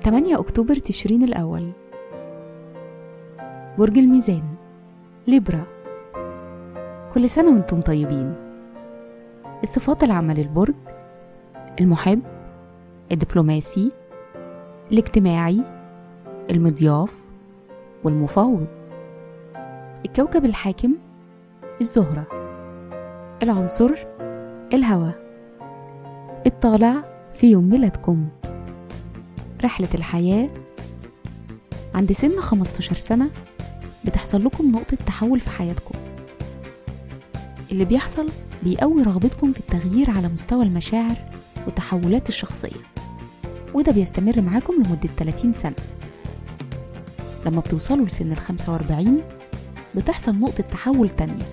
تمانية أكتوبر تشرين الأول. برج الميزان ليبرا. كل سنة وأنتم طيبين. الصفات العامة للبرج المحب الدبلوماسي الاجتماعي المضياف والمفاوض. الكوكب الحاكم الزهرة. العنصر الهواء الطالع في يوم ميلادكم. رحلة الحياة عند سن 15 سنة بتحصل لكم نقطة تحول في حياتكم. اللي بيحصل بيقوي رغبتكم في التغيير على مستوى المشاعر والتحولات الشخصية وده بيستمر معاكم لمدة 30 سنة. لما بتوصلوا لسن ال 45 بتحصل نقطة تحول تانية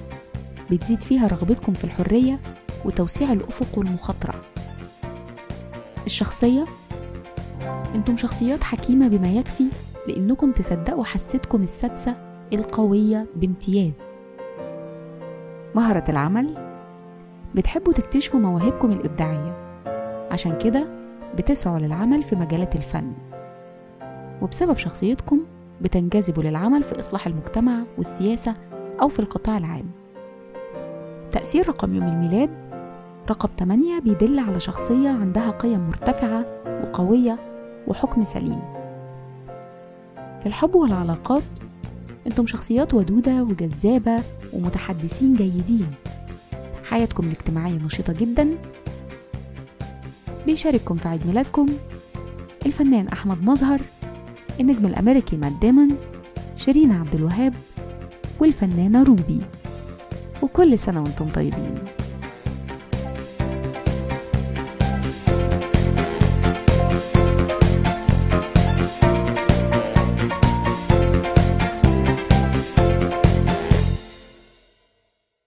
بتزيد فيها رغبتكم في الحرية وتوسيع الأفق والمخاطرة. الشخصية؟ أنتم شخصيات حكيمة بما يكفي لأنكم تصدقوا حستكم السادسة القوية بامتياز. مهرة العمل؟ بتحبوا تكتشفوا مواهبكم الإبداعية. عشان كده بتسعوا للعمل في مجالات الفن. وبسبب شخصيتكم بتنجذبوا للعمل في إصلاح المجتمع والسياسة أو في القطاع العام. تأثير رقم يوم الميلاد؟ رقم 8 بيدل على شخصية عندها قيم مرتفعة وقوية وحكم سليم. في الحب والعلاقات أنتم شخصيات ودودة وجذابة ومتحدثين جيدين. حياتكم الاجتماعية نشيطة جدا. بيشارككم في عيد ميلادكم الفنان أحمد مظهر النجم الأمريكي مات ديمون شيرين عبد الوهاب والفنانة روبي. وكل سنة وأنتم طيبين.